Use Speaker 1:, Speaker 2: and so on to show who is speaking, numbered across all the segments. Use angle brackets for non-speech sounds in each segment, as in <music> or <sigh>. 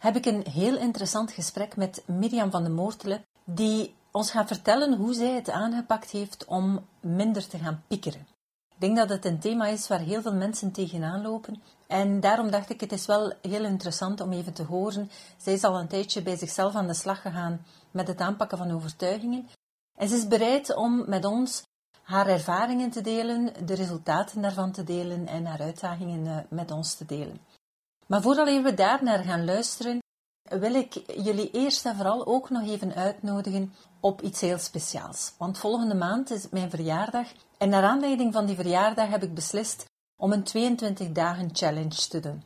Speaker 1: heb ik een heel interessant gesprek met Mirjam van de Moortelen, die ons gaat vertellen hoe zij het aangepakt heeft om minder te gaan piekeren. Ik denk dat het een thema is waar heel veel mensen tegenaan lopen. En daarom dacht ik, het is wel heel interessant om even te horen. Zij is al een tijdje bij zichzelf aan de slag gegaan met het aanpakken van overtuigingen. En ze is bereid om met ons haar ervaringen te delen, de resultaten daarvan te delen en haar uitdagingen eh, met ons te delen. Maar voordat we daar naar gaan luisteren, wil ik jullie eerst en vooral ook nog even uitnodigen op iets heel speciaals. Want volgende maand is mijn verjaardag en naar aanleiding van die verjaardag heb ik beslist om een 22 dagen challenge te doen.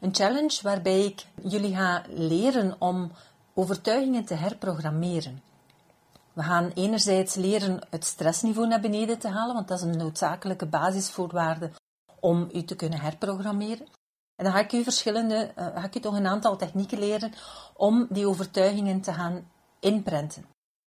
Speaker 1: Een challenge waarbij ik jullie ga leren om overtuigingen te herprogrammeren. We gaan enerzijds leren het stressniveau naar beneden te halen, want dat is een noodzakelijke basisvoorwaarde om u te kunnen herprogrammeren. En dan ga ik u verschillende, uh, ga ik u toch een aantal technieken leren om die overtuigingen te gaan inprenten.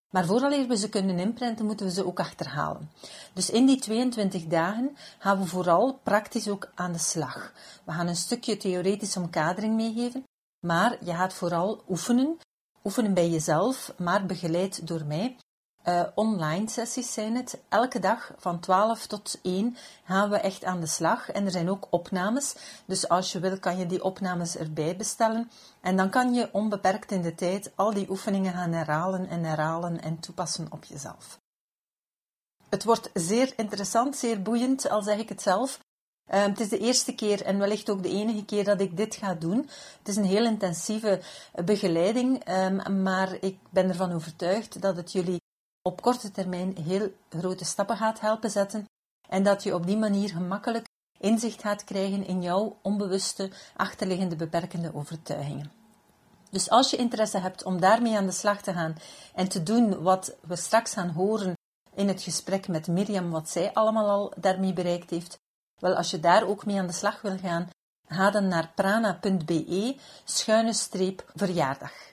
Speaker 1: Maar voordat we ze kunnen inprenten, moeten we ze ook achterhalen. Dus in die 22 dagen gaan we vooral praktisch ook aan de slag. We gaan een stukje theoretische omkadering meegeven, maar je gaat vooral oefenen. Oefenen bij jezelf, maar begeleid door mij. Uh, online sessies zijn het. Elke dag van 12 tot 1 gaan we echt aan de slag. En er zijn ook opnames. Dus als je wil, kan je die opnames erbij bestellen. En dan kan je onbeperkt in de tijd al die oefeningen gaan herhalen en herhalen en toepassen op jezelf. Het wordt zeer interessant, zeer boeiend, al zeg ik het zelf. Uh, het is de eerste keer en wellicht ook de enige keer dat ik dit ga doen. Het is een heel intensieve begeleiding, um, maar ik ben ervan overtuigd dat het jullie op korte termijn heel grote stappen gaat helpen zetten en dat je op die manier gemakkelijk inzicht gaat krijgen in jouw onbewuste achterliggende beperkende overtuigingen. Dus als je interesse hebt om daarmee aan de slag te gaan en te doen wat we straks gaan horen in het gesprek met Mirjam, wat zij allemaal al daarmee bereikt heeft, wel als je daar ook mee aan de slag wil gaan, ga dan naar prana.be schuine streep verjaardag.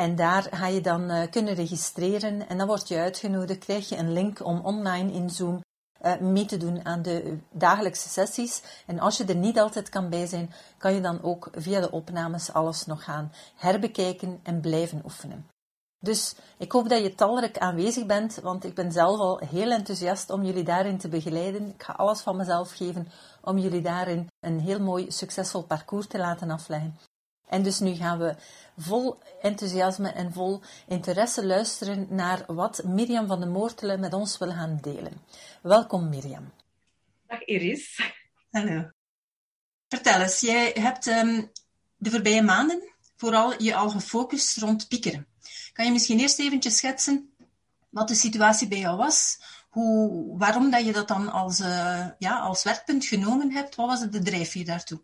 Speaker 1: En daar ga je dan uh, kunnen registreren en dan word je uitgenodigd, krijg je een link om online in Zoom uh, mee te doen aan de dagelijkse sessies. En als je er niet altijd kan bij zijn, kan je dan ook via de opnames alles nog gaan herbekijken en blijven oefenen. Dus ik hoop dat je talrijk aanwezig bent, want ik ben zelf al heel enthousiast om jullie daarin te begeleiden. Ik ga alles van mezelf geven om jullie daarin een heel mooi, succesvol parcours te laten afleggen. En dus nu gaan we vol enthousiasme en vol interesse luisteren naar wat Mirjam van de Moortelen met ons wil gaan delen. Welkom Mirjam.
Speaker 2: Dag Iris.
Speaker 1: Hallo. Vertel eens, jij hebt um, de voorbije maanden vooral je al gefocust rond piekeren. Kan je misschien eerst eventjes schetsen wat de situatie bij jou was? Hoe, waarom dat je dat dan als, uh, ja, als werkpunt genomen hebt? Wat was het de drijfveer daartoe?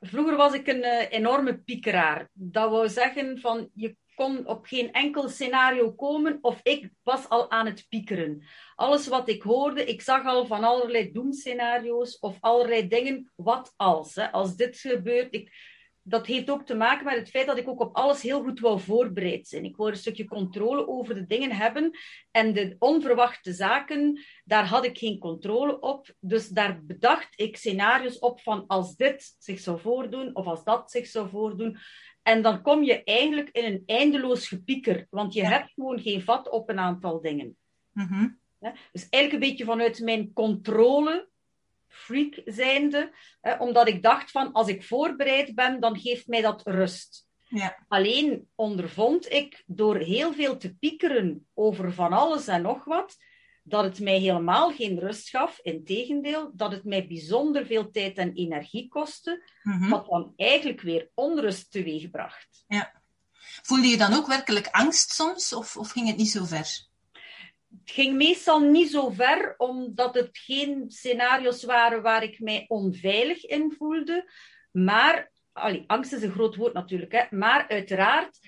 Speaker 2: Vroeger was ik een uh, enorme piekeraar. Dat wou zeggen van je kon op geen enkel scenario komen of ik was al aan het piekeren. Alles wat ik hoorde, ik zag al van allerlei doemscenario's of allerlei dingen. Wat als? Hè? Als dit gebeurt, ik, dat heeft ook te maken met het feit dat ik ook op alles heel goed wou voorbereid zijn. Ik wou een stukje controle over de dingen hebben. En de onverwachte zaken, daar had ik geen controle op. Dus daar bedacht ik scenario's op van als dit zich zou voordoen of als dat zich zou voordoen. En dan kom je eigenlijk in een eindeloos gepieker, want je hebt gewoon geen vat op een aantal dingen. Mm Dus eigenlijk een beetje vanuit mijn controle freak zijnde, hè, omdat ik dacht van als ik voorbereid ben, dan geeft mij dat rust. Ja. Alleen ondervond ik door heel veel te piekeren over van alles en nog wat, dat het mij helemaal geen rust gaf. Integendeel, dat het mij bijzonder veel tijd en energie kostte, mm wat dan eigenlijk weer onrust teweegbracht. Ja.
Speaker 1: Voelde je dan ook werkelijk angst soms, of, of ging het niet zo ver?
Speaker 2: Het ging meestal niet zo ver, omdat het geen scenario's waren waar ik mij onveilig in voelde. Maar allee, angst is een groot woord natuurlijk, hè, maar uiteraard,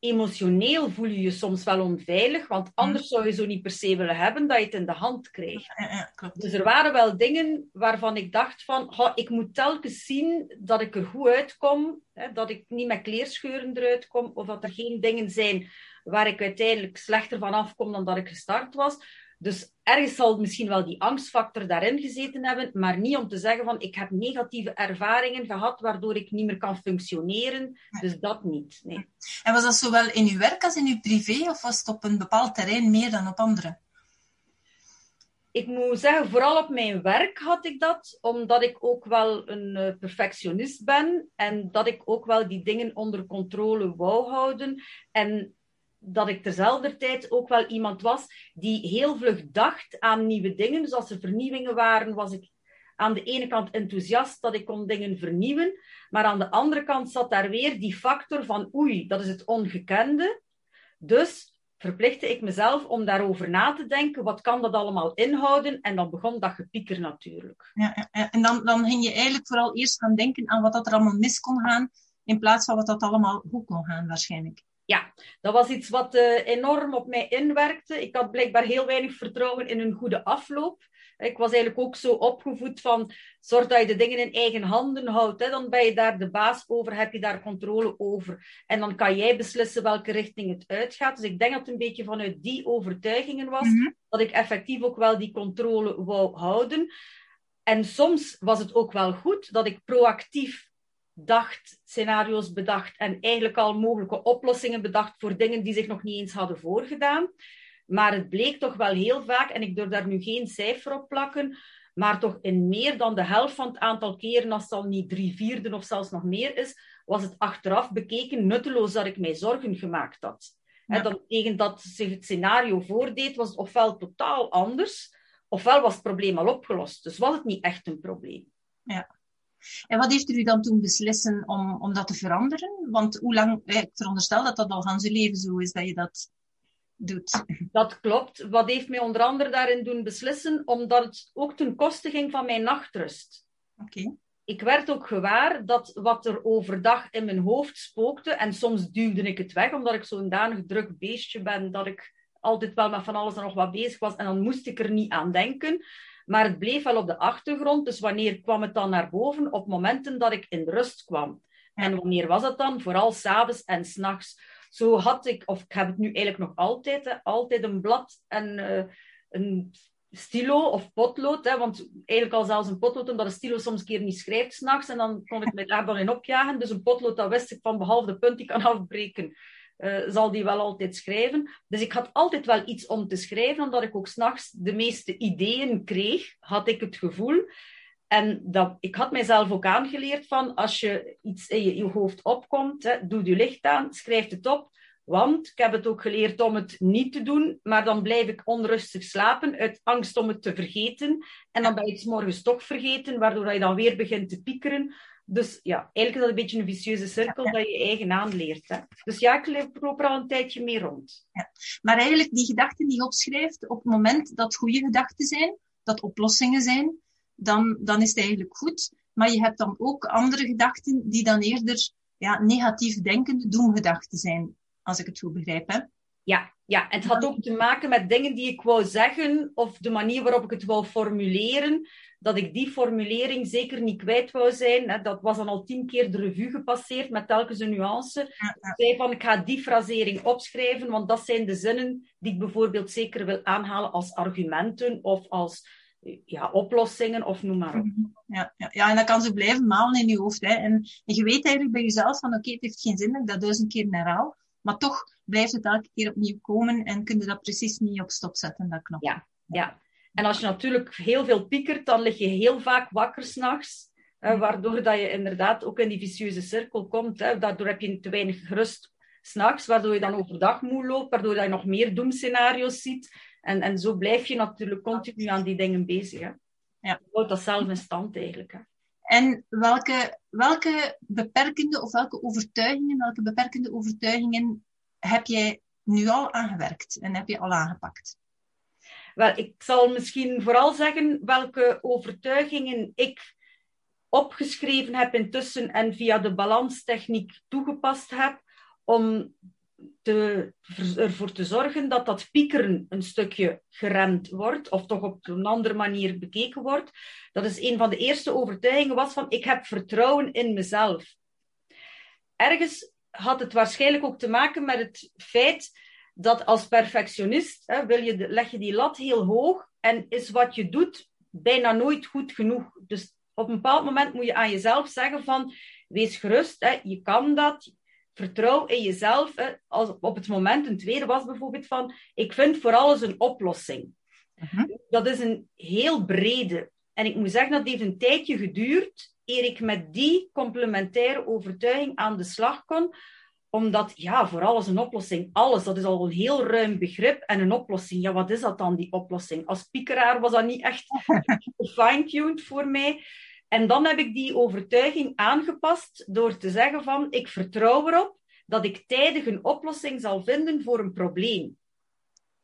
Speaker 2: emotioneel voel je je soms wel onveilig, want anders zou je zo niet per se willen hebben dat je het in de hand krijgt.
Speaker 1: Ja, ja, klopt.
Speaker 2: Dus er waren wel dingen waarvan ik dacht van, "Ha, ik moet telkens zien dat ik er goed uitkom, hè, dat ik niet met kleerscheuren eruit kom, of dat er geen dingen zijn waar ik uiteindelijk slechter van afkom dan dat ik gestart was. Dus ergens zal misschien wel die angstfactor daarin gezeten hebben, maar niet om te zeggen van ik heb negatieve ervaringen gehad waardoor ik niet meer kan functioneren. Dus dat niet. Nee.
Speaker 1: En was dat zowel in uw werk als in uw privé, of was het op een bepaald terrein meer dan op andere?
Speaker 2: Ik moet zeggen, vooral op mijn werk had ik dat, omdat ik ook wel een eh, perfectionist ben en dat ik ook wel die dingen onder controle wou houden. En dat ik terzelfde tijd ook wel iemand was die heel vlug dacht aan nieuwe dingen. Dus als er vernieuwingen waren, was ik aan de ene kant enthousiast dat ik kon dingen vernieuwen, maar aan de andere kant zat daar weer die factor van oei, dat is het ongekende. Dus verplichtte ik mezelf om daarover na te denken, wat kan dat allemaal inhouden? En dan begon dat gepieker natuurlijk.
Speaker 1: Ja, en dan, dan ging je eigenlijk vooral eerst gaan denken aan wat dat er allemaal mis kon gaan, in plaats van wat dat allemaal goed kon gaan waarschijnlijk
Speaker 2: ja, dat was iets wat uh, enorm op mij inwerkte. Ik had blijkbaar heel weinig vertrouwen in een goede afloop. Ik was eigenlijk ook zo opgevoed van zorg dat je de dingen in eigen handen houdt. Hè. Dan ben je daar de baas over, heb je daar controle over. En dan kan jij beslissen welke richting het uitgaat. Dus ik denk dat het een beetje vanuit die overtuigingen was
Speaker 1: Mhm.
Speaker 2: dat ik effectief ook wel die controle wou houden. En soms was het ook wel goed dat ik proactief dacht, scenario's bedacht en eigenlijk al mogelijke oplossingen bedacht voor dingen die zich nog niet eens hadden voorgedaan. Maar het bleek toch wel heel vaak, en ik durf daar nu geen cijfer op plakken, maar toch in meer dan de helft van het aantal keren, als het al niet drie vierde of zelfs nog meer is, was het achteraf bekeken nutteloos dat ik mij zorgen gemaakt had.
Speaker 1: Ja.
Speaker 2: En dan tegen dat zich het scenario voordeed, was het ofwel totaal anders, ofwel was het probleem al opgelost. Dus was het niet echt een probleem.
Speaker 1: En wat heeft er u dan toen beslissen om, om dat te veranderen? Want hoe lang, ik veronderstel dat dat al gaan zijn leven zo is dat je dat doet.
Speaker 2: Dat klopt. Wat heeft mij onder andere daarin doen beslissen? Omdat het ook ten koste ging van mijn nachtrust.
Speaker 1: Oké.
Speaker 2: Ik werd ook gewaar dat wat er overdag in mijn hoofd spookte, en soms duwde ik het weg, omdat ik zo'n danig druk beestje ben, dat ik altijd wel met van alles en nog wat bezig was, en dan moest ik er niet aan denken. Maar het bleef wel op de achtergrond, dus wanneer kwam het dan naar boven? Op momenten dat ik in rust kwam. En wanneer was dat dan? Vooral s'avonds en s'nachts. Zo had ik, of ik heb het nu eigenlijk nog altijd, hè, altijd een blad en eh, een stilo of potlood. Hè, want eigenlijk al zelfs een potlood, omdat een stilo soms een keer niet schrijft s'nachts. En dan kon ik me daar dan in opjagen. Dus een potlood, dat wist ik van behalve de punt die kan afbreken, eh, zal die wel altijd schrijven. Dus ik had altijd wel iets om te schrijven, omdat ik ook s'nachts de meeste ideeën kreeg, had ik het gevoel. En dat, ik had mijzelf ook aangeleerd van, als je iets in je, je hoofd opkomt, hè, doe je licht aan, schrijf het op. Want ik heb het ook geleerd om het niet te doen, maar dan blijf ik onrustig slapen uit angst om het te vergeten. En dan ben je het morgens toch vergeten, waardoor je dan weer begint te piekeren. Dus ja, eigenlijk is dat een beetje een vicieuze cirkel dat je eigen aanleert. Hè. Dus ja, ik loop er al een tijdje mee rond.
Speaker 1: Maar eigenlijk die gedachten die je opschrijft, op het moment dat goede gedachten zijn, dat oplossingen zijn, dan, dan is het eigenlijk goed. Maar je hebt dan ook andere gedachten die dan eerder ja, negatief denkende doemgedachten zijn, als ik het goed begrijp. Hè?
Speaker 2: Ja, ja, het had ook te maken met dingen die ik wou zeggen of de manier waarop ik het wou formuleren. Dat ik die formulering zeker niet kwijt wou zijn. Dat was dan al tien keer de revue gepasseerd met telkens een nuance. Ik zei van, ik ga die frasering opschrijven, want dat zijn de zinnen die ik bijvoorbeeld zeker wil aanhalen als argumenten of als ja, oplossingen of noem maar op.
Speaker 1: Ja, ja, ja, en dat kan zo blijven malen in je hoofd. Hè. En, en je weet eigenlijk bij jezelf van oké, het heeft geen zin dat ik dat duizend keer herhaal. Maar toch blijft het elke keer opnieuw komen en kun je dat precies niet op stop zetten, dat knop.
Speaker 2: Ja, ja. En als je natuurlijk heel veel piekert, dan lig je heel vaak wakker s'nachts. Uh, waardoor dat je inderdaad ook in die vicieuze cirkel komt. Hè. Daardoor heb je te weinig rust s'nachts, waardoor je dan overdag moe loopt, waardoor je nog meer doemscenario's ziet. En, en zo blijf je natuurlijk continu aan die dingen bezig. Hè.
Speaker 1: Ja.
Speaker 2: Je houdt dat zelf in stand eigenlijk. Hè.
Speaker 1: En welke, welke beperkende of welke overtuigingen, welke beperkende overtuigingen heb jij nu al aangewerkt en heb je al aangepakt?
Speaker 2: Wel, ik zal misschien vooral zeggen welke overtuigingen ik opgeschreven heb intussen en via de balanstechniek toegepast heb om te, ervoor te zorgen dat dat piekeren een stukje geremd wordt, of toch op een andere manier bekeken wordt. Dat is een van de eerste overtuigingen was van ik heb vertrouwen in mezelf. Ergens had het waarschijnlijk ook te maken met het feit dat als perfectionist hè, wil je, leg je die lat heel hoog en is wat je doet bijna nooit goed genoeg. Dus op een bepaald moment moet je aan jezelf zeggen van wees gerust, hè, je kan dat, vertrouw in jezelf. Hè, als op het moment, een tweede was bijvoorbeeld van ik vind voor alles een oplossing. Mhm. Dat is een heel brede. En ik moet zeggen dat heeft een tijdje geduurd eer ik met die complementaire overtuiging aan de slag kon omdat, ja, voor alles een oplossing. Alles, dat is al een heel ruim begrip. En een oplossing, ja, wat is dat dan, die oplossing? Als piekeraar was dat niet echt <laughs> fine-tuned voor mij. En dan heb ik die overtuiging aangepast door te zeggen van, ik vertrouw erop dat ik tijdig een oplossing zal vinden voor een probleem.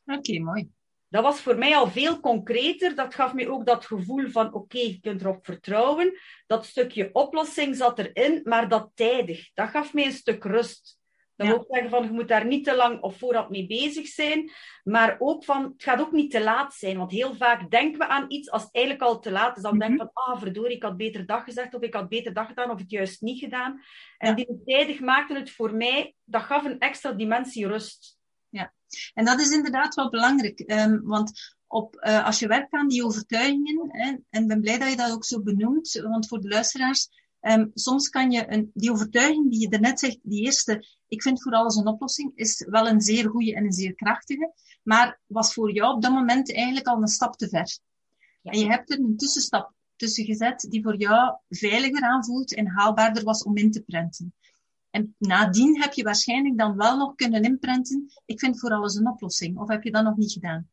Speaker 1: Oké, mooi.
Speaker 2: Dat was voor mij al veel concreter. Dat gaf me ook dat gevoel van, oké, je kunt erop vertrouwen. Dat stukje oplossing zat erin, maar dat tijdig. Dat gaf mij een stuk rust. Dat wil ook zeggen van, je moet daar niet te lang of voorhand mee bezig zijn. Maar ook van, het gaat ook niet te laat zijn. Want heel vaak denken we aan iets als het eigenlijk al te laat is. Dan denk je mhm. van, ah, verdorie, ik had beter dag gezegd. Of ik had beter dag gedaan. Of het juist niet gedaan. En die tijdig maakte het voor mij, dat gaf een extra dimensie rust.
Speaker 1: Ja, en dat is inderdaad wel belangrijk. Um, want op, uh, als je werkt aan die overtuigingen, hè, en ik ben blij dat je dat ook zo benoemt, want voor de luisteraars, Um, soms kan je een, die overtuiging die je daarnet zegt, die eerste, ik vind voor alles een oplossing, is wel een zeer goede en een zeer krachtige, maar was voor jou op dat moment eigenlijk al een stap te ver. En je hebt er een tussenstap tussen gezet die voor jou veiliger aanvoelt en haalbaarder was om in te prenten. En nadien heb je waarschijnlijk dan wel nog kunnen inprenten, ik vind voor alles een oplossing. Of heb je dat nog niet gedaan?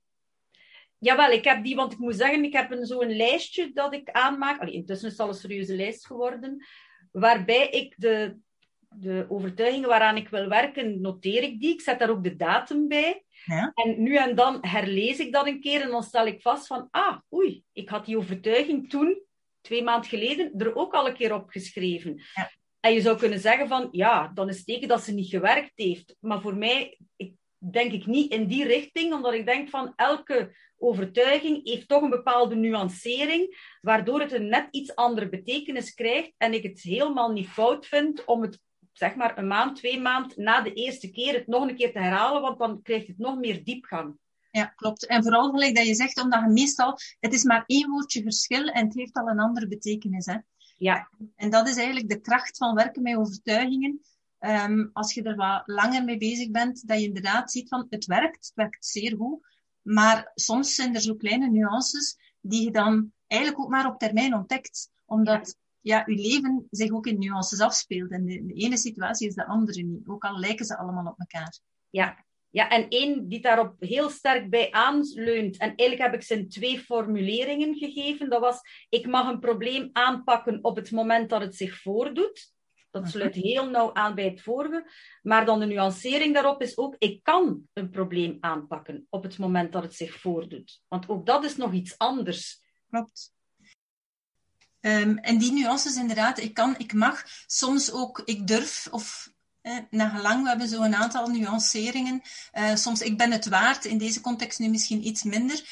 Speaker 2: Jawel, ik heb die, want ik moet zeggen, ik heb een, zo'n lijstje dat ik aanmaak. Allee, intussen is het al een serieuze lijst geworden. Waarbij ik de, de overtuigingen waaraan ik wil werken, noteer ik die. Ik zet daar ook de datum bij. Ja? En nu en dan herlees ik dat een keer en dan stel ik vast van, ah, oei, ik had die overtuiging toen, twee maanden geleden, er ook al een keer opgeschreven. Ja. En je zou kunnen zeggen van, ja, dan is het teken dat ze niet gewerkt heeft. Maar voor mij, ik, denk ik niet in die richting, omdat ik denk van elke overtuiging heeft toch een bepaalde nuancering, waardoor het een net iets andere betekenis krijgt en ik het helemaal niet fout vind om het zeg maar een maand, twee maand na de eerste keer het nog een keer te herhalen, want dan krijgt het nog meer diepgang.
Speaker 1: Ja, klopt. En vooral gelijk dat je zegt, omdat je meestal, het is maar één woordje verschil en het heeft al een andere betekenis. Hè?
Speaker 2: Ja.
Speaker 1: En dat is eigenlijk de kracht van werken met overtuigingen. Um, als je er wat langer mee bezig bent, dat je inderdaad ziet van het werkt, het werkt zeer goed. Maar soms zijn er zo kleine nuances die je dan eigenlijk ook maar op termijn ontdekt. Omdat ja, je leven zich ook in nuances afspeelt. En de, de ene situatie is de andere niet. Ook al lijken ze allemaal op elkaar.
Speaker 2: Ja, ja, en één die daarop heel sterk bij aanleunt, en eigenlijk heb ik ze in twee formuleringen gegeven, dat was, ik mag een probleem aanpakken op het moment dat het zich voordoet. Dat sluit heel nauw aan bij het vorige. Maar dan de nuancering daarop is ook, ik kan een probleem aanpakken op het moment dat het zich voordoet. Want ook dat is nog iets anders.
Speaker 1: Klopt. Um, en die nuances inderdaad, ik kan, ik mag, soms ook ik durf of eh, na gelang, we hebben zo een aantal nuanceringen. Uh, soms ik ben het waard, in deze context nu misschien iets minder.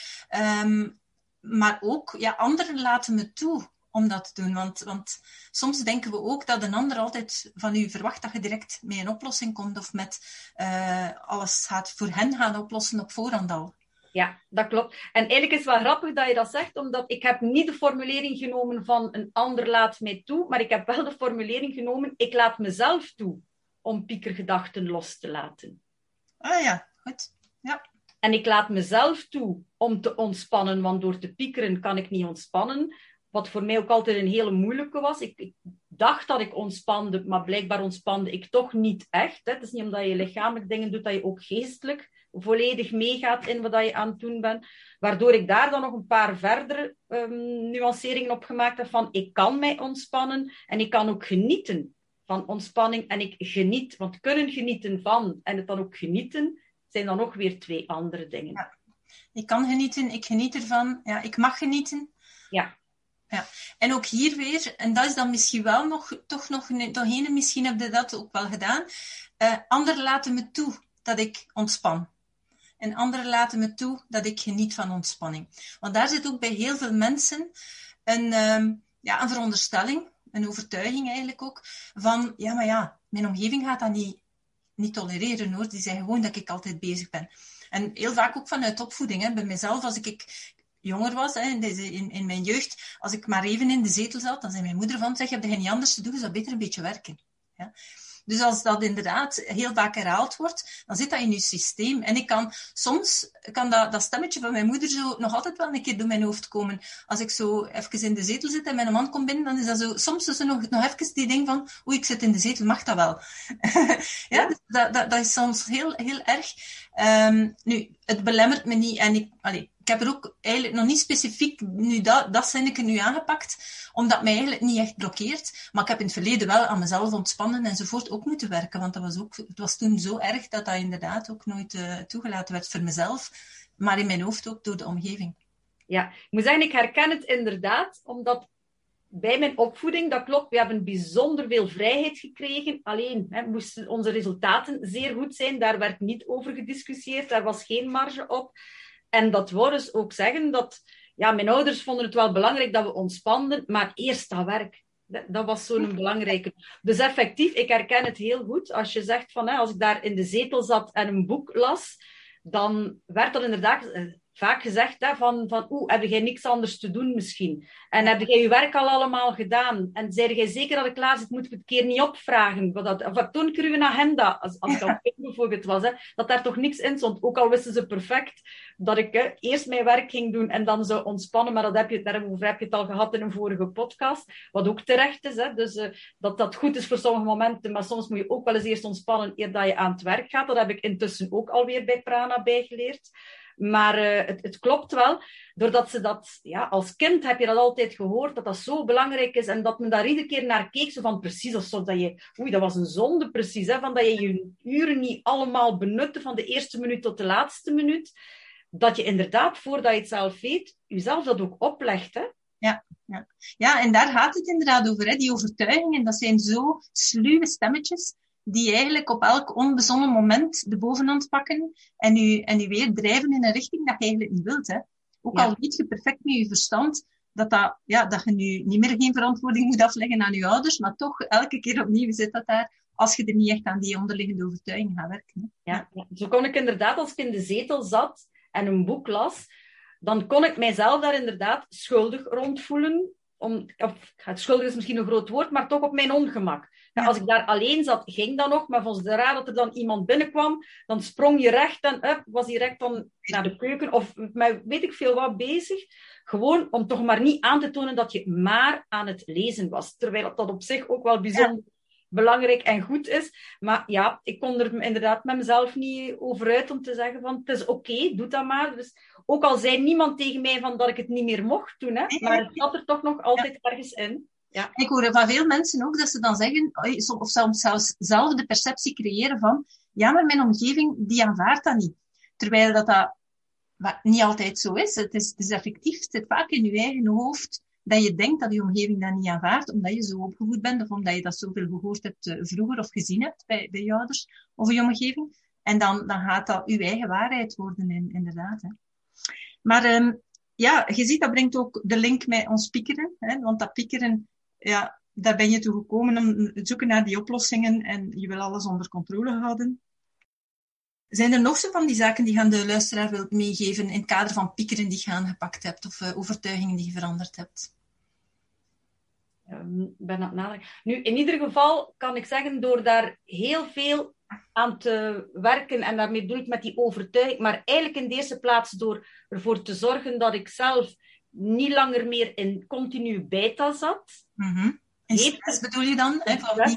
Speaker 1: Um, maar ook, ja, anderen laten me toe om dat te doen. Want, want soms denken we ook dat een ander altijd van u verwacht dat je direct met een oplossing komt of met uh, alles gaat voor hen gaan oplossen op voorhand al.
Speaker 2: Ja, dat klopt. En eigenlijk is het wel grappig dat je dat zegt, omdat ik heb niet de formulering genomen van een ander laat mij toe, maar ik heb wel de formulering genomen, ik laat mezelf toe om piekergedachten los te laten.
Speaker 1: Ah ja, goed. Ja.
Speaker 2: En ik laat mezelf toe om te ontspannen, want door te piekeren kan ik niet ontspannen. Wat voor mij ook altijd een hele moeilijke was. Ik, ik dacht dat ik ontspande, maar blijkbaar ontspande ik toch niet echt. Hè. Het is niet omdat je lichamelijk dingen doet dat je ook geestelijk volledig meegaat in wat je aan het doen bent. Waardoor ik daar dan nog een paar verdere um, nuanceringen op gemaakt heb van ik kan mij ontspannen en ik kan ook genieten van ontspanning en ik geniet. Want kunnen genieten van en het dan ook genieten, zijn dan nog weer twee andere dingen. Ja.
Speaker 1: Ik kan genieten, ik geniet ervan, ja, ik mag genieten.
Speaker 2: Ja.
Speaker 1: Ja. En ook hier weer, en dat is dan misschien wel nog, toch nog, een, misschien heb je dat ook wel gedaan. Uh, anderen laten me toe dat ik ontspan. En anderen laten me toe dat ik geniet van ontspanning. Want daar zit ook bij heel veel mensen een, uh, ja, een veronderstelling, een overtuiging eigenlijk ook, van ja, maar ja, mijn omgeving gaat dat niet, niet tolereren hoor. Die zeggen gewoon dat ik altijd bezig ben. En heel vaak ook vanuit opvoeding. Hè. Bij mezelf, als ik, jonger was, hè, in, deze, in, in, mijn jeugd, als ik maar even in de zetel zat, dan zei mijn moeder van, zeg, je hebt er niet anders te doen, je zou beter een beetje werken. Ja? Dus als dat inderdaad heel vaak herhaald wordt, dan zit dat in je systeem. En ik kan soms, kan dat, dat stemmetje van mijn moeder zo nog altijd wel een keer door mijn hoofd komen. Als ik zo even in de zetel zit en mijn man komt binnen, dan is dat zo, soms is er nog, nog even die ding van, oei, ik zit in de zetel, mag dat wel? <laughs> ja, dus dat, dat, dat, is soms heel, heel erg. Um, nu, het belemmert me niet en ik, allez, heb er ook eigenlijk nog niet specifiek nu dat, dat zinnetje nu aangepakt, omdat mij eigenlijk niet echt blokkeert. Maar ik heb in het verleden wel aan mezelf ontspannen enzovoort ook moeten werken, want dat was ook, het was toen zo erg dat dat inderdaad ook nooit uh, toegelaten werd voor mezelf, maar in mijn hoofd ook door de omgeving.
Speaker 2: Ja, ik moet zeggen, ik herken het inderdaad, omdat bij mijn opvoeding, dat klopt, we hebben bijzonder veel vrijheid gekregen. Alleen hè, moesten onze resultaten zeer goed zijn. Daar werd niet over gediscussieerd, daar was geen marge op. En dat wil dus ook zeggen dat ja, mijn ouders vonden het wel belangrijk dat we ontspanden, maar eerst dat werk. Dat, was zo'n belangrijke. Dus effectief, ik herken het heel goed. Als je zegt van, hè, als ik daar in de zetel zat en een boek las, dan werd dat inderdaad vaak gezegd hè, van, van oeh, heb jij niks anders te doen misschien? En heb jij je werk al allemaal gedaan? En zei jij zeker dat ik klaar zit, moet ik het keer niet opvragen? Wat dat, of toen kreeg een agenda, als, als <laughs> al bijvoorbeeld was, hè, dat daar toch niks in stond. Ook al wisten ze perfect dat ik hè, eerst mijn werk ging doen en dan zou ontspannen, maar dat heb je, daarover heb je het al gehad in een vorige podcast, wat ook terecht is. Hè, dus uh, dat dat goed is voor sommige momenten, maar soms moet je ook wel eens eerst ontspannen eer dat je aan het werk gaat. Dat heb ik intussen ook alweer bij Prana bijgeleerd. Maar uh, het, het, klopt wel, doordat ze dat, ja, als kind heb je dat altijd gehoord, dat dat zo belangrijk is en dat men daar iedere keer naar keek, zo van precies alsof dat je, oei, dat was een zonde precies, hè, van dat je je uren niet allemaal benutte van de eerste minuut tot de laatste minuut. Dat je inderdaad, voordat je het zelf weet, jezelf dat ook oplegt. Hè?
Speaker 1: Ja, ja. ja, en daar gaat het inderdaad over. Hè. Die overtuigingen, dat zijn zo sluwe stemmetjes die eigenlijk op elk onbezonnen moment de bovenhand pakken en u, en u weer drijven in een richting dat je eigenlijk niet wilt. Hè. Ook al weet je perfect met je verstand dat, dat, ja, dat je nu niet meer geen verantwoording moet afleggen aan je ouders, maar toch elke keer opnieuw zit dat daar als je er niet echt aan die onderliggende overtuiging gaat werken.
Speaker 2: Ja, ja, zo kon ik inderdaad, als ik in de zetel zat en een boek las, dan kon ik mijzelf daar inderdaad schuldig rondvoelen. Om, of, schuldig is misschien een groot woord, maar toch op mijn ongemak. Ja, als ik daar alleen zat, ging dat nog, maar volgens de raad dat er dan iemand binnenkwam, dan sprong je recht en up, was hij recht dan naar de keuken of met weet ik veel wat bezig. Gewoon om toch maar niet aan te tonen dat je maar aan het lezen was. Terwijl dat op zich ook wel bijzonder belangrijk en goed is. Maar ja, ik kon er inderdaad met mezelf niet over uit om te zeggen van het is oké, doe dat maar. Dus ook al zei niemand tegen mij van dat ik het niet meer mocht doen, hè, maar het zat er toch nog altijd ergens in.
Speaker 1: Ja. Ik hoor van veel mensen ook dat ze dan zeggen, of soms zelfs zelf de perceptie creëren van, ja, maar mijn omgeving, die aanvaardt dat niet. Terwijl dat, dat niet altijd zo is. Het is, het is effectief, het zit vaak in je eigen hoofd dat je denkt dat je omgeving dat niet aanvaardt, omdat je zo opgevoed bent, of omdat je dat zoveel gehoord hebt uh, vroeger of gezien hebt bij, bij je ouders of je omgeving. En dan, dan gaat dat je eigen waarheid worden, in, inderdaad. Hè. Maar um, ja, je ziet, dat brengt ook de link met ons piekeren. Hè, want dat piekeren, ja, daar ben je toe gekomen om te zoeken naar die oplossingen en je wil alles onder controle houden. Zijn er nog zo van die zaken die je aan de luisteraar wilt meegeven in het kader van piekeren die je aangepakt hebt of uh, overtuigingen die je veranderd hebt?
Speaker 2: Um, ben het Nu, in ieder geval kan ik zeggen, door daar heel veel aan te werken, en daarmee bedoel ik met die overtuiging, maar eigenlijk in de eerste plaats door ervoor te zorgen dat ik zelf niet langer meer in continu beta zat.
Speaker 1: Mm -hmm. In stress bedoel je dan? Hè,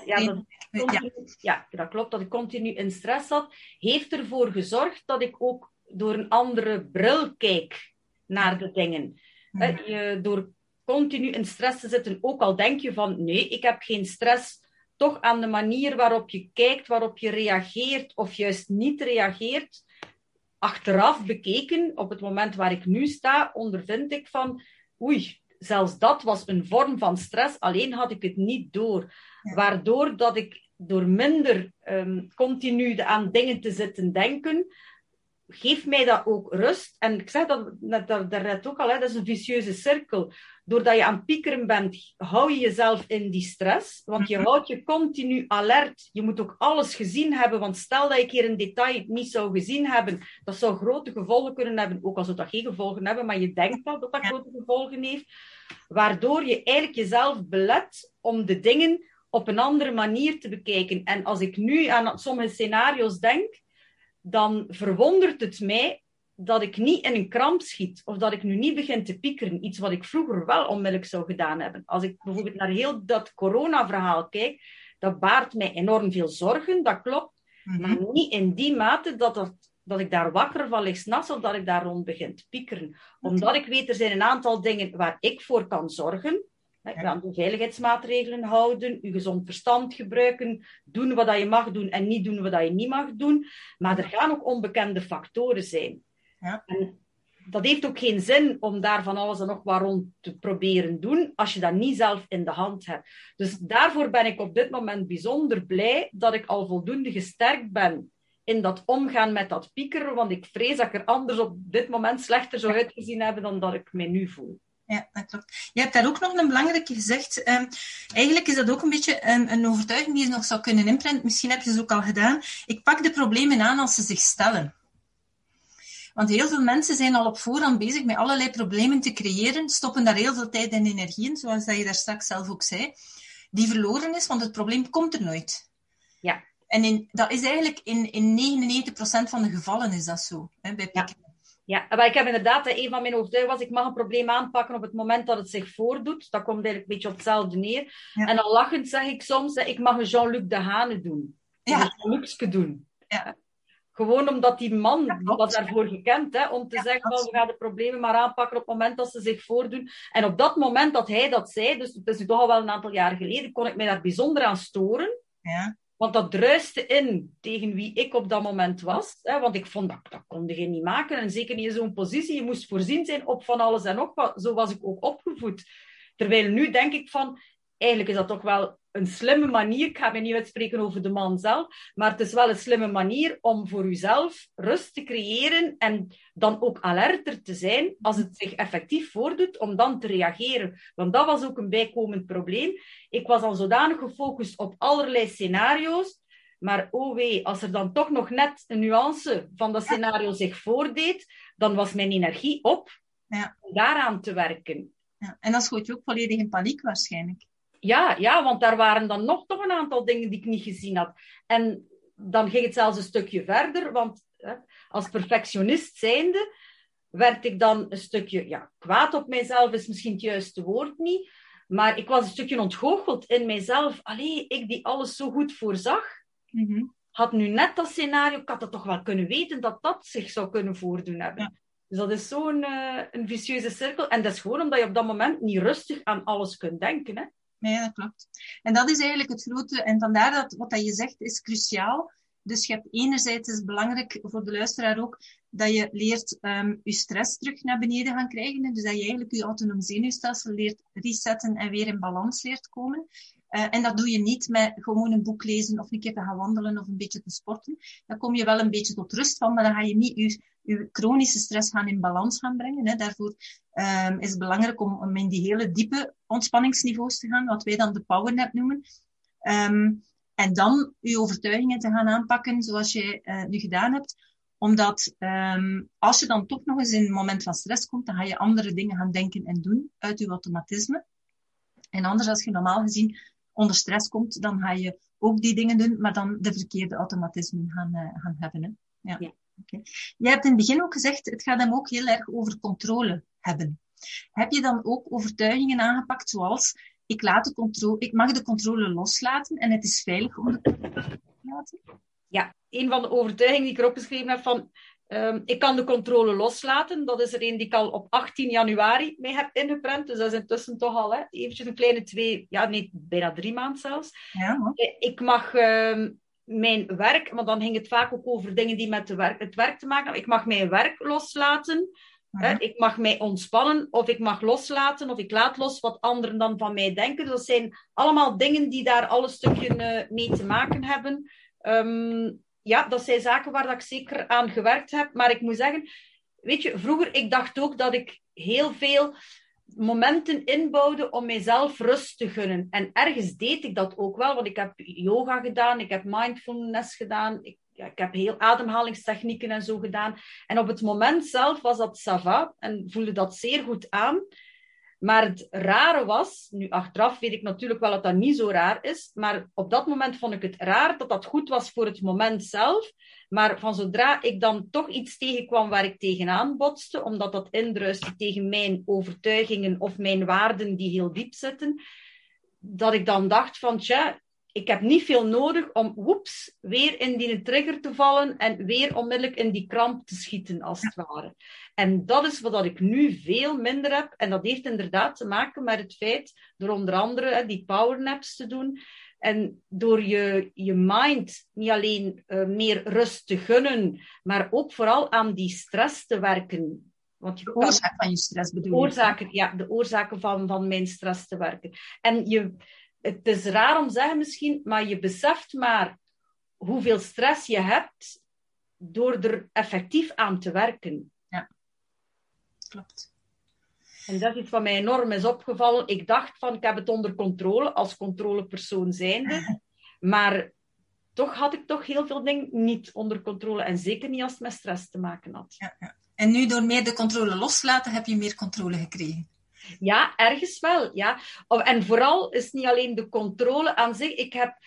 Speaker 2: ja, dat, continu, ja. ja, dat klopt, dat ik continu in stress zat, heeft ervoor gezorgd dat ik ook door een andere bril kijk naar de dingen. Mm Je, door continu in stress te zitten, ook al denk je van nee, ik heb geen stress, toch aan de manier waarop je kijkt, waarop je reageert of juist niet reageert, achteraf bekeken, op het moment waar ik nu sta, ondervind ik van oei, zelfs dat was een vorm van stress, alleen had ik het niet door. Waardoor dat ik door minder um, continu aan dingen te zitten denken, geeft mij dat ook rust. En ik zeg dat net daarnet ook al, hè, dat is een vicieuze cirkel. Doordat je aan het piekeren bent, hou je jezelf in die stress. Want je mhm. houdt je continu alert. Je moet ook alles gezien hebben. Want stel dat je keer een detail niet zou gezien hebben, dat zou grote gevolgen kunnen hebben. Ook al zou dat geen gevolgen hebben, maar je denkt wel dat dat grote gevolgen heeft. Waardoor je eigenlijk jezelf belet om de dingen op een andere manier te bekijken. En als ik nu aan sommige scenario's denk, dan verwondert het mij dat ik niet in een kramp schiet of dat ik nu niet begin te piekeren. Iets wat ik vroeger wel onmiddellijk zou gedaan hebben. Als ik bijvoorbeeld naar heel dat corona-verhaal kijk, dat baart mij enorm veel zorgen, dat klopt. Mhm. Maar niet in die mate dat, dat, dat ik daar wakker van lig s'nachts of dat ik daar rond begin te piekeren. Omdat ik weet, er zijn een aantal dingen waar ik voor kan zorgen. Je aan de veiligheidsmaatregelen houden, je gezond verstand gebruiken, doen wat je mag doen en niet doen wat je niet mag doen. Maar er gaan ook onbekende factoren zijn. Ja. En dat heeft ook geen zin om daar van alles en nog wat rond te proberen doen, als je dat niet zelf in de hand hebt. Dus daarvoor ben ik op dit moment bijzonder blij dat ik al voldoende gesterkt ben in dat omgaan met dat piekeren, want ik vrees dat ik er anders op dit moment slechter zou uitgezien hebben dan dat ik mij nu voel
Speaker 1: ja, dat klopt. Je hebt daar ook nog een belangrijke gezegd. Um, eigenlijk is dat ook een beetje een, een, overtuiging die je nog zou kunnen imprinten. Misschien heb je ze ook al gedaan. Ik pak de problemen aan als ze zich stellen. Want heel veel mensen zijn al op voorhand bezig met allerlei problemen te creëren, stoppen daar heel veel tijd en energie in, zoals dat je daar straks zelf ook zei, die verloren is, want het probleem komt er nooit.
Speaker 2: Ja.
Speaker 1: En in, dat is eigenlijk in, in 99% van de gevallen is dat zo, hè, bij
Speaker 2: ja. Ja, maar ik heb inderdaad, een van mijn overtuigingen was, ik mag een probleem aanpakken op het moment dat het zich voordoet. Dat komt eigenlijk een beetje op hetzelfde neer. En dan lachend zeg ik soms, ik mag een Jean-Luc Dehane doen. Ja. Een Jean-Lucske doen. Ja. Gewoon omdat die man ja, was daarvoor gekend, hè, om te zeggen, van, we gaan de problemen maar aanpakken op het moment dat ze zich voordoen. En op dat moment dat hij dat zei, dus het is nu toch al wel een aantal jaar geleden, kon ik mij daar bijzonder aan storen.
Speaker 1: Ja.
Speaker 2: Want dat druiste in tegen wie ik op dat moment was. Hè, want ik vond dat, dat kon je niet maken. En zeker niet in zo'n positie. Je moest voorzien zijn op van alles en nog wat. Zo was ik ook opgevoed. Terwijl nu denk ik van, eigenlijk is dat toch wel een slimme manier. Ik ga me niet uitspreken over de man zelf, maar het is wel een slimme manier om voor uzelf rust te creëren en dan ook alerter te zijn als het zich effectief voordoet, om dan te reageren. Want dat was ook een bijkomend probleem. Ik was al zodanig gefocust op allerlei scenario's, maar oh wee, als er dan toch nog net een nuance van dat scenario zich voordeed, dan was mijn energie op
Speaker 1: ja.
Speaker 2: om daaraan te werken.
Speaker 1: Ja. En dan schoot je ook volledig in paniek waarschijnlijk.
Speaker 2: Ja, ja, want daar waren dan nog toch een aantal dingen die ik niet gezien had. En dan ging het zelfs een stukje verder, want hè, als perfectionist zijnde werd ik dan een stukje ja, kwaad op mijzelf, is misschien het juiste woord niet. Maar ik was een stukje ontgoocheld in mijzelf. Allee, ik die alles zo goed voorzag,
Speaker 1: mm
Speaker 2: had nu net dat scenario, ik had het toch wel kunnen weten dat dat zich zou kunnen voordoen hebben. Dus dat is zo'n uh, een vicieuze cirkel. En dat is gewoon omdat je op dat moment niet rustig aan alles kunt denken. Hè?
Speaker 1: Nee, dat klopt. En dat is eigenlijk het grote, en vandaar dat wat dat je zegt is cruciaal. Dus je hebt enerzijds is belangrijk voor de luisteraar ook dat je leert um, je stress terug naar beneden gaan krijgen. Dus dat je eigenlijk je autonoom zenuwstelsel leert resetten en weer in balans leert komen. Uh, en dat doe je niet met gewoon een boek lezen of een keer te gaan wandelen of een beetje te sporten. Dan kom je wel een beetje tot rust van, maar dan ga je niet je, je chronische stress gaan in balans gaan brengen. Hè. Daarvoor um, is het belangrijk om in die hele diepe ontspanningsniveaus te gaan, wat wij dan de powernap noemen. Um, en dan je overtuigingen te gaan aanpakken zoals je uh, nu gedaan hebt. Omdat um, als je dan toch nog eens in een moment van stress komt, dan ga je andere dingen gaan denken en doen uit je automatisme. En anders, als je normaal gezien onder stress komt, dan ga je ook die dingen doen, maar dan de verkeerde automatismen gaan, uh, gaan hebben. Hè? Ja. ja. Okay. Je hebt in het begin ook gezegd, het gaat hem ook heel erg over controle hebben. Heb je dan ook overtuigingen aangepakt zoals, ik, laat de controle, ik mag de controle loslaten en het is veilig om de controle los te laten?
Speaker 2: Ja, een van de overtuigingen die ik erop geschreven heb van, um, ik kan de controle loslaten. Dat is er een die ik al op 18 januari mee heb ingeprent. Dus dat is intussen toch al hè, eventjes een kleine twee, ja nee, bijna drie maanden zelfs.
Speaker 1: Ja,
Speaker 2: ik mag um, mijn werk, maar dan ging het vaak ook over dingen die met de werk, het werk te maken hebben. Ik mag mijn werk loslaten Hè? Ik mag mij ontspannen, of ik mag loslaten, of ik laat los wat anderen dan van mij denken. Dat zijn allemaal dingen die daar al een stukje uh, mee te maken hebben. Um, ja, dat zijn zaken waar dat ik zeker aan gewerkt heb. Maar ik moet zeggen, weet je, vroeger, ik dacht ook dat ik heel veel momenten inbouwde om mijzelf rust te gunnen. En ergens deed ik dat ook wel, want ik heb yoga gedaan, ik heb mindfulness gedaan, ik, ja, ik heb heel ademhalingstechnieken en zo gedaan. En op het moment zelf was dat sava en voelde dat zeer goed aan. Maar het rare was, nu achteraf weet ik natuurlijk wel dat dat niet zo raar is, maar op dat moment vond ik het raar dat dat goed was voor het moment zelf. Maar van zodra ik dan toch iets tegenkwam waar ik tegenaan botste, omdat dat indruiste tegen mijn overtuigingen of mijn waarden die heel diep zitten, dat ik dan dacht van, tja, ik heb niet veel nodig om, woeps, weer in die trigger te vallen en weer onmiddellijk in die kramp te schieten, als het ware. En dat is wat ik nu veel minder heb. En dat heeft inderdaad te maken met het feit, door onder andere die powernaps te doen, en door je, je mind niet alleen uh, meer rust te gunnen, maar ook vooral aan die stress te werken.
Speaker 1: Want je de oorzaak van je stress bedoel je?
Speaker 2: Oorzaken, ja, de oorzaken van, van mijn stress te werken. En je, het is raar om te zeggen misschien, maar je beseft maar hoeveel stress je hebt door er effectief aan te werken.
Speaker 1: Ja, klopt.
Speaker 2: En dat is iets wat mij enorm is opgevallen. Ik dacht van, ik heb het onder controle, als controlepersoon zijnde. <laughs> Maar toch had ik toch heel veel dingen niet onder controle. En zeker niet als het met stress te maken had.
Speaker 1: Ja, ja. En nu door meer de controle loslaten, heb je meer controle gekregen?
Speaker 2: Ja, ergens wel. Ja. En vooral is niet alleen de controle aan zich. Ik heb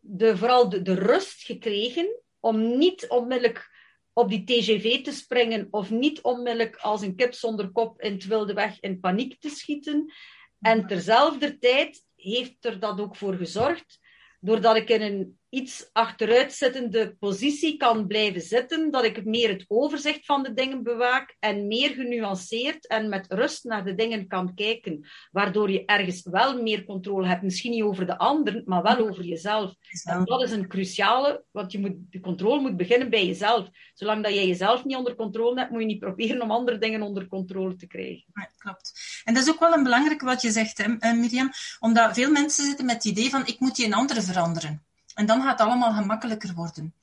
Speaker 2: de, vooral de, de rust gekregen om niet onmiddellijk op die TGV te springen of niet onmiddellijk als een kip zonder kop in het wilde weg in paniek te schieten. En terzelfde tijd heeft er dat ook voor gezorgd, doordat ik in een iets achteruitzittende positie kan blijven zitten, dat ik meer het overzicht van de dingen bewaak en meer genuanceerd en met rust naar de dingen kan kijken, waardoor je ergens wel meer controle hebt, misschien niet over de anderen, maar wel over jezelf. En dat is een cruciale, want je moet, de controle moet beginnen bij jezelf. Zolang dat jij jezelf niet onder controle hebt, moet je niet proberen om andere dingen onder controle te krijgen.
Speaker 1: Ja, klopt. En dat is ook wel een belangrijke wat je zegt, hè, eh, Miriam, omdat veel mensen zitten met het idee van ik moet die een andere veranderen. En dan gaat het allemaal gemakkelijker worden.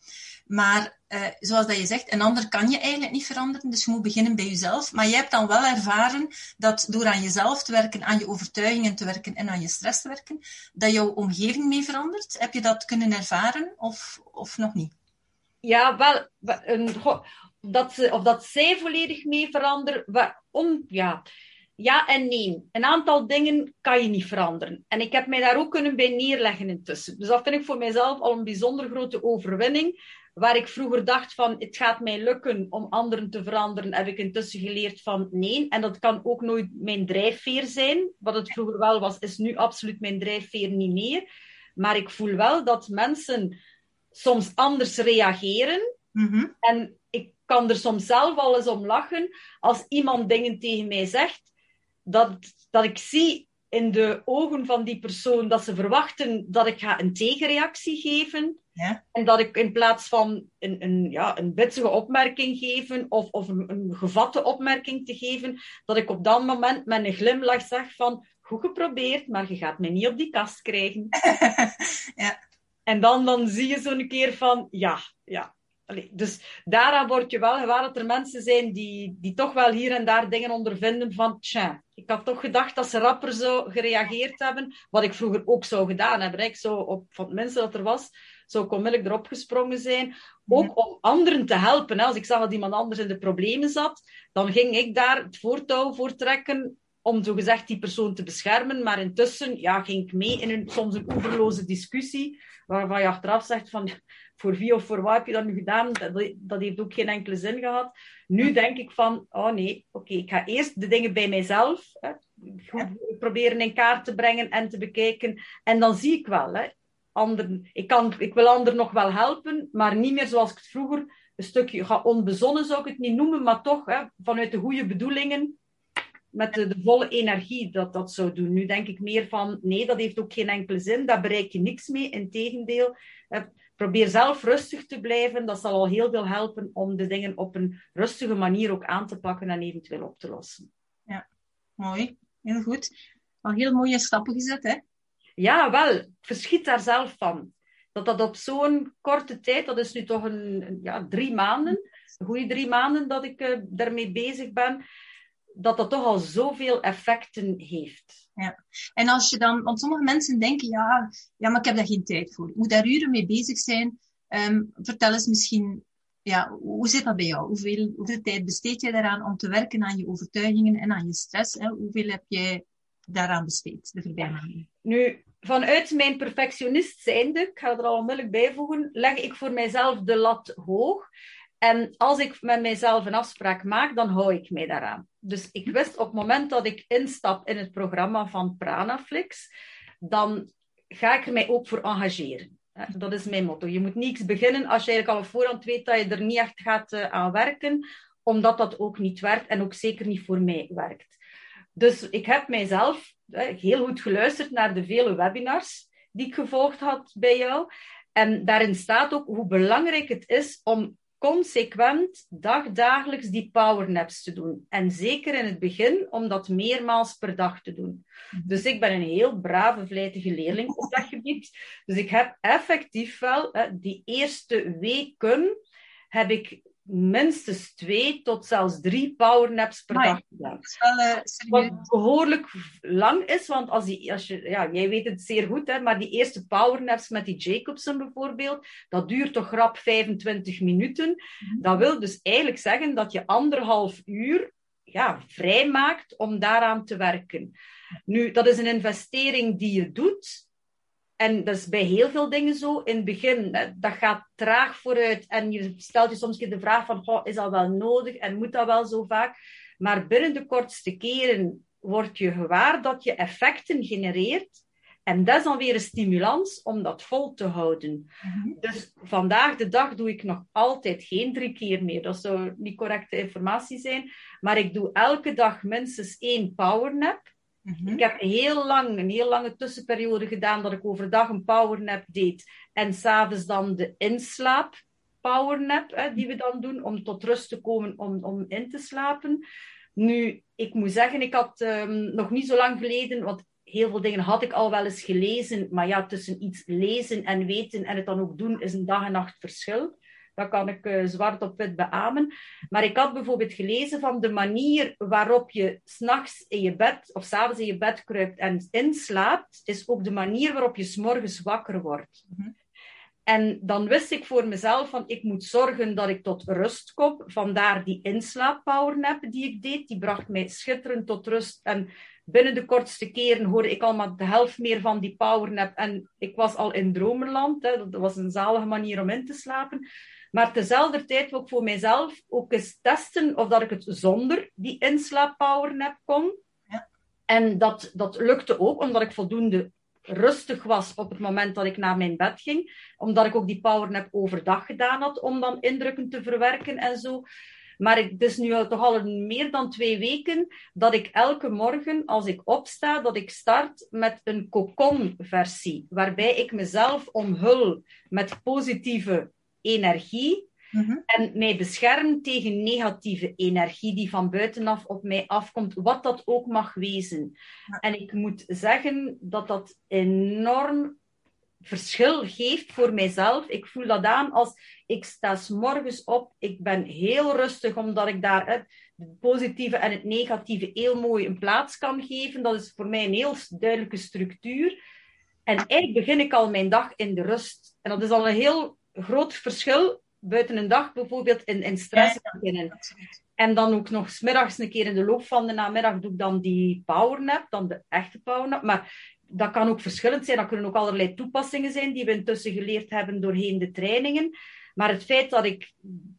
Speaker 1: Maar uh, zoals dat je zegt, een ander kan je eigenlijk niet veranderen, dus je moet beginnen bij jezelf. Maar jij hebt dan wel ervaren dat door aan jezelf te werken, aan je overtuigingen te werken en aan je stress te werken, dat jouw omgeving mee verandert. Heb je dat kunnen ervaren of, of nog niet?
Speaker 2: Ja, wel, dat ze, of dat zij volledig mee veranderen, om, ja, ja en nee. Een aantal dingen kan je niet veranderen. En ik heb mij daar ook kunnen bij neerleggen intussen. Dus dat vind ik voor mijzelf al een bijzonder grote overwinning. Waar ik vroeger dacht van, het gaat mij lukken om anderen te veranderen, heb ik intussen geleerd van nee. En dat kan ook nooit mijn drijfveer zijn. Wat het vroeger wel was, is nu absoluut mijn drijfveer niet meer. Maar ik voel wel dat mensen soms anders reageren.
Speaker 1: Mm
Speaker 2: En ik kan er soms zelf al eens om lachen als iemand dingen tegen mij zegt dat, dat ik zie in de ogen van die persoon dat ze verwachten dat ik ga een tegenreactie geven.
Speaker 1: Ja.
Speaker 2: En dat ik in plaats van een, een, ja, een bitsige opmerking geven of, of een, een gevatte opmerking te geven, dat ik op dat moment met een glimlach zeg van goed geprobeerd, maar je gaat me niet op die kast krijgen. <laughs>
Speaker 1: ja.
Speaker 2: En dan, dan zie je zo'n keer van ja, ja, Allee, dus daaraan word je wel gewaar dat er mensen zijn die, die toch wel hier en daar dingen ondervinden van, tja, ik had toch gedacht dat ze rapper zo gereageerd hebben, wat ik vroeger ook zou gedaan hebben. Ik zou op van het minste dat er was, zou ik onmiddellijk erop gesprongen zijn. Ook om anderen te helpen. Hè. Als ik zag dat iemand anders in de problemen zat, dan ging ik daar het voortouw voor trekken om zogezegd die persoon te beschermen. Maar intussen ja, ging ik mee in een, soms een oeverloze discussie, waarvan je achteraf zegt van voor wie of voor wat heb je dat nu gedaan? Dat, dat heeft ook geen enkele zin gehad. Nu denk ik van, oh nee, oké, ik ga eerst de dingen bij mijzelf hè, goed proberen in kaart te brengen en te bekijken. En dan zie ik wel, hè, anderen, ik, kan, ik wil anderen nog wel helpen, maar niet meer zoals ik het vroeger, een stukje ga onbezonnen zou ik het niet noemen, maar toch hè, vanuit de goede bedoelingen, met de, de, volle energie dat dat zou doen. Nu denk ik meer van, nee, dat heeft ook geen enkele zin, daar bereik je niks mee. Integendeel, probeer zelf rustig te blijven. Dat zal al heel veel helpen om de dingen op een rustige manier ook aan te pakken en eventueel op te lossen.
Speaker 1: Ja, mooi. Heel goed. Al heel mooie stappen gezet, hè?
Speaker 2: Ja, wel. Ik verschiet daar zelf van. Dat dat op zo'n korte tijd, dat is nu toch een, ja, drie maanden, een goede drie maanden dat ik uh, daarmee bezig ben, dat dat toch al zoveel effecten heeft.
Speaker 1: Ja. En als je dan, want sommige mensen denken, ja, ja, maar ik heb daar geen tijd voor. Ik moet daar uren mee bezig zijn. Um, vertel eens misschien, ja, hoe zit dat bij jou? Hoeveel, hoeveel tijd besteed je daaraan om te werken aan je overtuigingen en aan je stress? Hè? Hoeveel heb jij daaraan besteed de voorbije maanden?
Speaker 2: Nu, vanuit mijn perfectionist zijnde, ik ga er al onmiddellijk bijvoegen, leg ik voor mijzelf de lat hoog. En als ik met mijzelf een afspraak maak, dan hou ik mij daaraan. Dus ik wist op het moment dat ik instap in het programma van Pranaflix, dan ga ik er mij ook voor engageren. Dat is mijn motto. Je moet niets beginnen als je eigenlijk al op voorhand weet dat je er niet echt gaat eh, aan werken, omdat dat ook niet werkt en ook zeker niet voor mij werkt. Dus ik heb mijzelf heel goed geluisterd naar de vele webinars die ik gevolgd had bij jou. En daarin staat ook hoe belangrijk het is om consequent dagdagelijks die powernaps te doen. En zeker in het begin om dat meermaals per dag te doen. Mhm. Dus ik ben een heel brave, vlijtige leerling op dat gebied. Dus ik heb effectief wel die eerste weken heb ik minstens twee tot zelfs drie powernaps per dag.
Speaker 1: Uh,
Speaker 2: Wat behoorlijk lang is, want als, die, als je, ja, jij weet het zeer goed, hè, maar die eerste powernaps met die Jacobsen bijvoorbeeld, dat duurt toch rap 25 minuten. Mhm. Dat wil dus eigenlijk zeggen dat je anderhalf uur ja, vrijmaakt om daaraan te werken. Nu, dat is een investering die je doet, en dat is bij heel veel dingen zo. In het begin, dat gaat traag vooruit. En je stelt je soms de vraag van, is dat wel nodig? En moet dat wel zo vaak? Maar binnen de kortste keren word je gewaar dat je effecten genereert. En dat is dan weer een stimulans om dat vol te houden. Mhm. Dus vandaag de dag doe ik nog altijd geen drie keer meer. Dat zou niet correcte informatie zijn. Maar ik doe elke dag minstens één powernap. Mhm. Ik heb heel lang, een heel lange tussenperiode gedaan dat ik overdag een powernap deed en s'avonds dan de inslaap powernap hè, die we dan doen om tot rust te komen om, om in te slapen. Nu, ik moet zeggen, ik had um, nog niet zo lang geleden, want heel veel dingen had ik al wel eens gelezen, maar ja, tussen iets lezen en weten en het dan ook doen is een dag en nacht verschil. Dat kan ik uh, zwart op wit beamen. Maar ik had bijvoorbeeld gelezen van de manier waarop je s'nachts in je bed of s'avonds in je bed kruipt en inslaapt, is ook de manier waarop je s'morgens wakker wordt. Mhm. En dan wist ik voor mezelf van ik moet zorgen dat ik tot rust kom. Vandaar die inslaappowernap die ik deed. Die bracht mij schitterend tot rust. En binnen de kortste keren hoorde ik al maar de helft meer van die powernap. En ik was al in dromenland. Hè. Dat was een zalige manier om in te slapen. Maar tezelfde tijd wil ik voor mijzelf ook eens testen of dat ik het zonder die inslaappowernap kon. Ja. En dat, dat lukte ook, omdat ik voldoende rustig was op het moment dat ik naar mijn bed ging. Omdat ik ook die powernap overdag gedaan had om dan indrukken te verwerken en zo. Maar het is nu toch al meer dan twee weken dat ik elke morgen, als ik opsta, dat ik start met een cocon-versie. Waarbij ik mezelf omhul met positieve energie mhm. en mij bescherm tegen negatieve energie die van buitenaf op mij afkomt, wat dat ook mag wezen. En ik moet zeggen dat dat enorm verschil geeft voor mijzelf. Ik voel dat aan als ik sta s morgens op, ik ben heel rustig omdat ik daar het positieve en het negatieve heel mooi een plaats kan geven. Dat is voor mij een heel duidelijke structuur. En eigenlijk begin ik al mijn dag in de rust. En dat is al een heel groot verschil buiten een dag bijvoorbeeld in, in stress beginnen. En dan ook nog smiddags een keer in de loop van de namiddag doe ik dan die powernap, dan de echte powernap. Maar dat kan ook verschillend zijn. Dat kunnen ook allerlei toepassingen zijn die we intussen geleerd hebben doorheen de trainingen. Maar het feit dat ik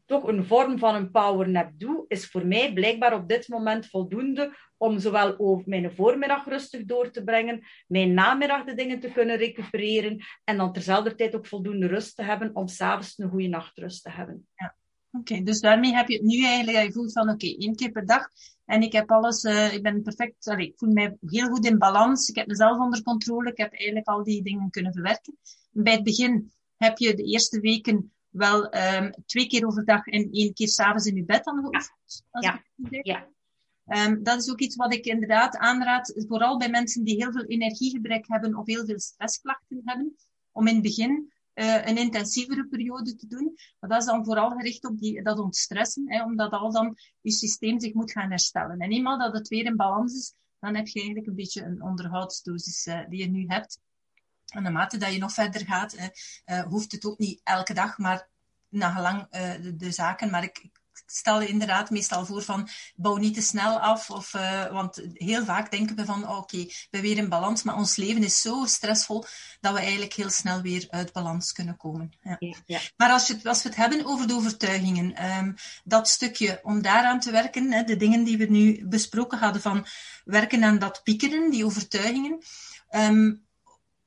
Speaker 2: toch een vorm van een powernap doe, is voor mij blijkbaar op dit moment voldoende om zowel over mijn voormiddag rustig door te brengen, mijn namiddag de dingen te kunnen recupereren en dan terzelfde tijd ook voldoende rust te hebben om s'avonds een goede nachtrust te hebben.
Speaker 1: Ja. Oké, dus daarmee heb je het nu eigenlijk, je voelt van oké, één keer per dag en ik heb alles, uh, ik ben perfect, sorry, ik voel mij heel goed in balans, ik heb mezelf onder controle, ik heb eigenlijk al die dingen kunnen verwerken. Bij het begin heb je de eerste weken wel um, twee keer overdag en één keer s'avonds in je bed aan hoofd.
Speaker 2: Ja. ja.
Speaker 1: Um, dat is ook iets wat ik inderdaad aanraad, vooral bij mensen die heel veel energiegebrek hebben of heel veel stressklachten hebben, om in het begin uh, een intensievere periode te doen. Maar dat is dan vooral gericht op die, dat ontstressen, hè, omdat al dan je systeem zich moet gaan herstellen. En eenmaal dat het weer in balans is, dan heb je eigenlijk een beetje een onderhoudsdosis uh, die je nu hebt. En naarmate dat je nog verder gaat, uh, hoeft het ook niet elke dag, maar nagelang de, de zaken. Maar ik, stel je inderdaad meestal voor van bouw niet te snel af. Of, uh, want heel vaak denken we van oké, okay, we zijn weer in balans. Maar ons leven is zo stressvol dat we eigenlijk heel snel weer uit balans kunnen komen. Ja. Ja, ja. Maar als, je, als we het hebben over de overtuigingen, um, dat stukje om daaraan te werken, hè, de dingen die we nu besproken hadden van werken aan dat piekeren, die overtuigingen. Um,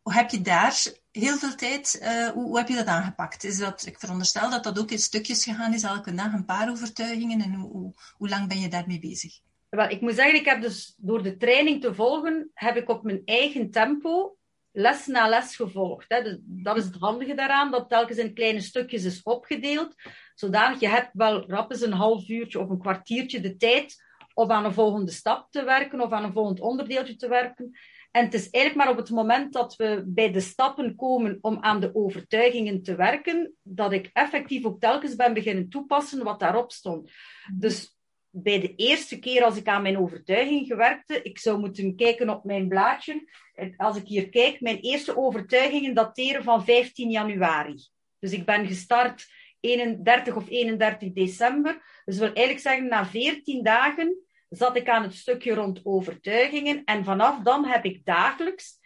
Speaker 1: heb je daar heel veel tijd, uh, hoe, hoe, heb je dat aangepakt? Is dat, ik veronderstel dat dat ook in stukjes gegaan is, elke dag een paar overtuigingen. En hoe, hoe, hoe lang ben je daarmee bezig?
Speaker 2: Wel, ik moet zeggen, ik heb dus door de training te volgen, heb ik op mijn eigen tempo les na les gevolgd. Hè. Dus dat is het handige daaraan, dat telkens in kleine stukjes is opgedeeld. Zodanig, je hebt wel rap eens een half uurtje of een kwartiertje de tijd om aan een volgende stap te werken of aan een volgend onderdeeltje te werken. En het is eigenlijk maar op het moment dat we bij de stappen komen om aan de overtuigingen te werken, dat ik effectief ook telkens ben beginnen toepassen wat daarop stond. Mhm. Dus bij de eerste keer als ik aan mijn overtuiging gewerkte, ik zou moeten kijken op mijn blaadje. Als ik hier kijk, mijn eerste overtuigingen dateren van 15 januari. Dus ik ben gestart 31 of 31 december. Dus wil eigenlijk zeggen, na 14 dagen zat ik aan het stukje rond overtuigingen. En vanaf dan heb ik dagelijks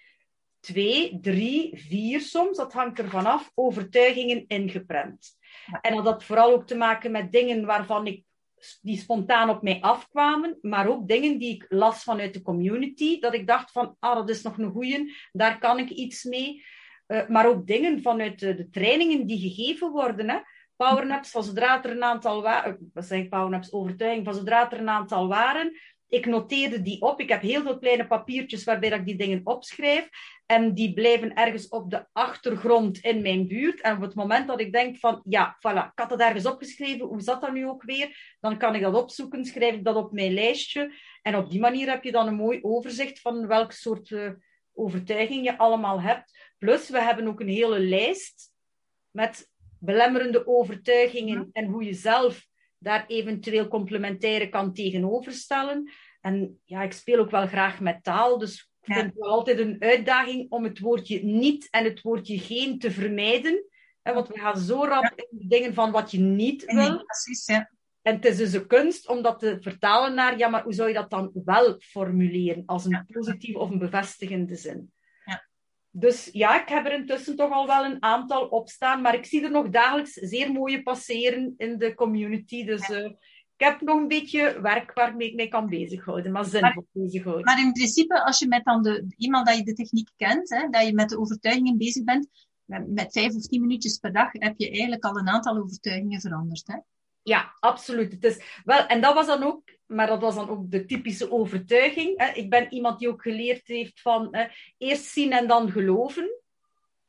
Speaker 2: twee, drie, vier soms, dat hangt er vanaf, overtuigingen ingeprent. En dat had vooral ook te maken met dingen waarvan ik, die spontaan op mij afkwamen, maar ook dingen die ik las vanuit de community, dat ik dacht van, ah, dat is nog een goeie, daar kan ik iets mee. Uh, maar ook dingen vanuit de, de, trainingen die gegeven worden. Hè powernaps, van zodra er een aantal waren, eh, wat zijn powernaps, overtuiging, van zodra er een aantal waren, ik noteerde die op. Ik heb heel veel kleine papiertjes waarbij ik die dingen opschrijf. En die blijven ergens op de achtergrond in mijn buurt. En op het moment dat ik denk van, ja, voilà, ik had dat ergens opgeschreven, hoe zat dat nu ook weer? Dan kan ik dat opzoeken, schrijf ik dat op mijn lijstje. En op die manier heb je dan een mooi overzicht van welk soort uh, overtuiging je allemaal hebt. Plus, we hebben ook een hele lijst met belemmerende overtuigingen en hoe je zelf daar eventueel complementaire kan tegenoverstellen. En ja, ik speel ook wel graag met taal, dus ik vind het altijd een uitdaging om het woordje niet en het woordje geen te vermijden. Want we gaan zo rap in de dingen van wat je niet wil.
Speaker 1: precies, ja.
Speaker 2: En het is dus een kunst om dat te vertalen naar, ja, maar hoe zou je dat dan wel formuleren? Als een positieve of een bevestigende zin. Dus ja, ik heb er intussen toch al wel een aantal op staan, maar ik zie er nog dagelijks zeer mooie passeren in de community. Dus uh, ik heb nog een beetje werk waarmee ik mee kan bezighouden, maar zinvol bezighouden.
Speaker 1: Maar in principe, als je met dan de, iemand dat je de techniek kent, hè, dat je met de overtuigingen bezig bent, met vijf of tien minuutjes per dag heb je eigenlijk al een aantal overtuigingen veranderd. Hè?
Speaker 2: Ja, absoluut. Het is, wel, en dat was dan ook, maar dat was dan ook de typische overtuiging. Hè. Ik ben iemand die ook geleerd heeft van hè, eerst zien en dan geloven.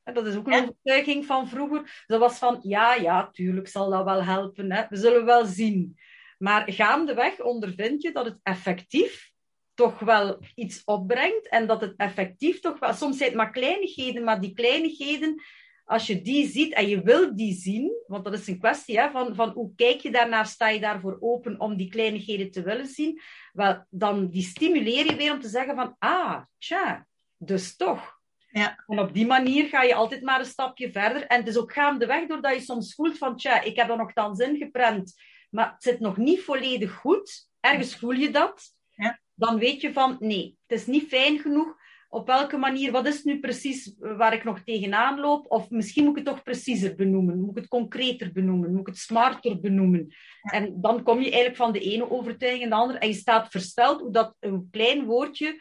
Speaker 2: Dat is ook een overtuiging van vroeger. Dat was van, ja, ja, tuurlijk zal dat wel helpen. Hè. We zullen wel zien. Maar gaandeweg ondervind je dat het effectief toch wel iets opbrengt. En dat het effectief toch wel... Soms zijn het maar kleinigheden, maar die kleinigheden als je die ziet en je wil die zien, want dat is een kwestie hè, van, van hoe kijk je daarnaar, sta je daarvoor open om die kleinigheden te willen zien, wel, dan die stimuleer je weer om te zeggen van, ah, tja, dus toch.
Speaker 1: Ja.
Speaker 2: En op die manier ga je altijd maar een stapje verder. En het is ook gaandeweg doordat je soms voelt van, tja, ik heb er nogthans ingeprent, maar het zit nog niet volledig goed. Ergens voel je dat.
Speaker 1: Ja.
Speaker 2: Dan weet je van, nee, het is niet fijn genoeg op welke manier, wat is nu precies waar ik nog tegenaan loop? Of misschien moet ik het toch preciezer benoemen, moet ik het concreter benoemen, moet ik het smarter benoemen? En dan kom je eigenlijk van de ene overtuiging in de andere en je staat versteld hoe dat een klein woordje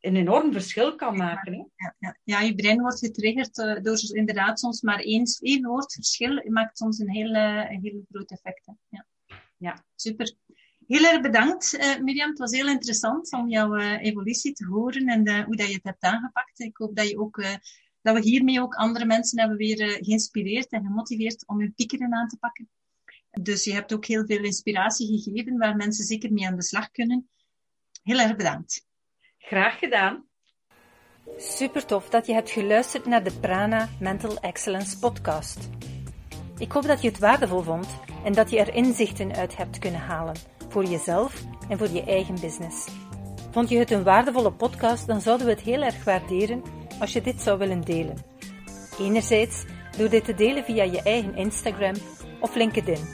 Speaker 2: een enorm verschil kan maken. Hè?
Speaker 1: Ja, ja, ja, je brein wordt getriggerd uh, door inderdaad soms maar één, één woord verschil maakt soms een heel, een heel groot effect. Hè? Ja.
Speaker 2: ja,
Speaker 1: super. Heel erg bedankt, uh, Mirjam. Het was heel interessant om jouw uh, evolutie te horen en uh, hoe dat je het hebt aangepakt. Ik hoop dat je ook
Speaker 3: dat we hiermee ook andere mensen hebben weer uh, geïnspireerd en gemotiveerd om hun piekeren aan te pakken. Dus je hebt ook heel veel inspiratie gegeven waar mensen zeker mee aan de slag kunnen. Heel erg bedankt.
Speaker 2: Graag gedaan.
Speaker 1: Super tof dat je hebt geluisterd naar de Prana Mental Excellence podcast. Ik hoop dat je het waardevol vond en dat je er inzichten uit hebt kunnen halen voor jezelf en voor je eigen business. Vond je het een waardevolle podcast, dan zouden we het heel erg waarderen als je dit zou willen delen. Enerzijds door dit te delen via je eigen Instagram of LinkedIn.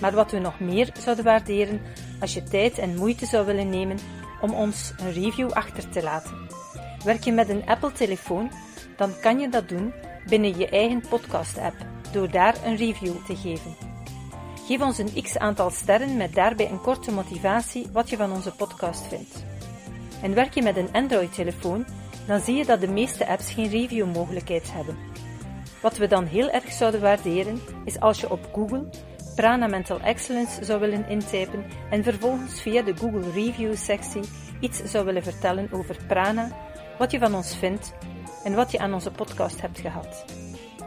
Speaker 1: Maar wat we nog meer zouden waarderen als je tijd en moeite zou willen nemen om ons een review achter te laten. Werk je met een Apple-telefoon, dan kan je dat doen binnen je eigen podcast-app door daar een review te geven. Geef ons een x aantal sterren met daarbij een korte motivatie wat je van onze podcast vindt. En werk je met een Android-telefoon, dan zie je dat de meeste apps geen review-mogelijkheid hebben. Wat we dan heel erg zouden waarderen, is als je op Google Prana Mental Excellence zou willen intypen en vervolgens via de Google Review sectie iets zou willen vertellen over Prana, wat je van ons vindt en wat je aan onze podcast hebt gehad.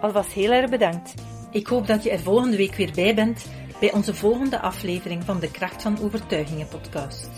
Speaker 1: Alvast heel erg bedankt. Ik hoop dat je er volgende week weer bij bent bij onze volgende aflevering van de Kracht van Overtuigingen podcast.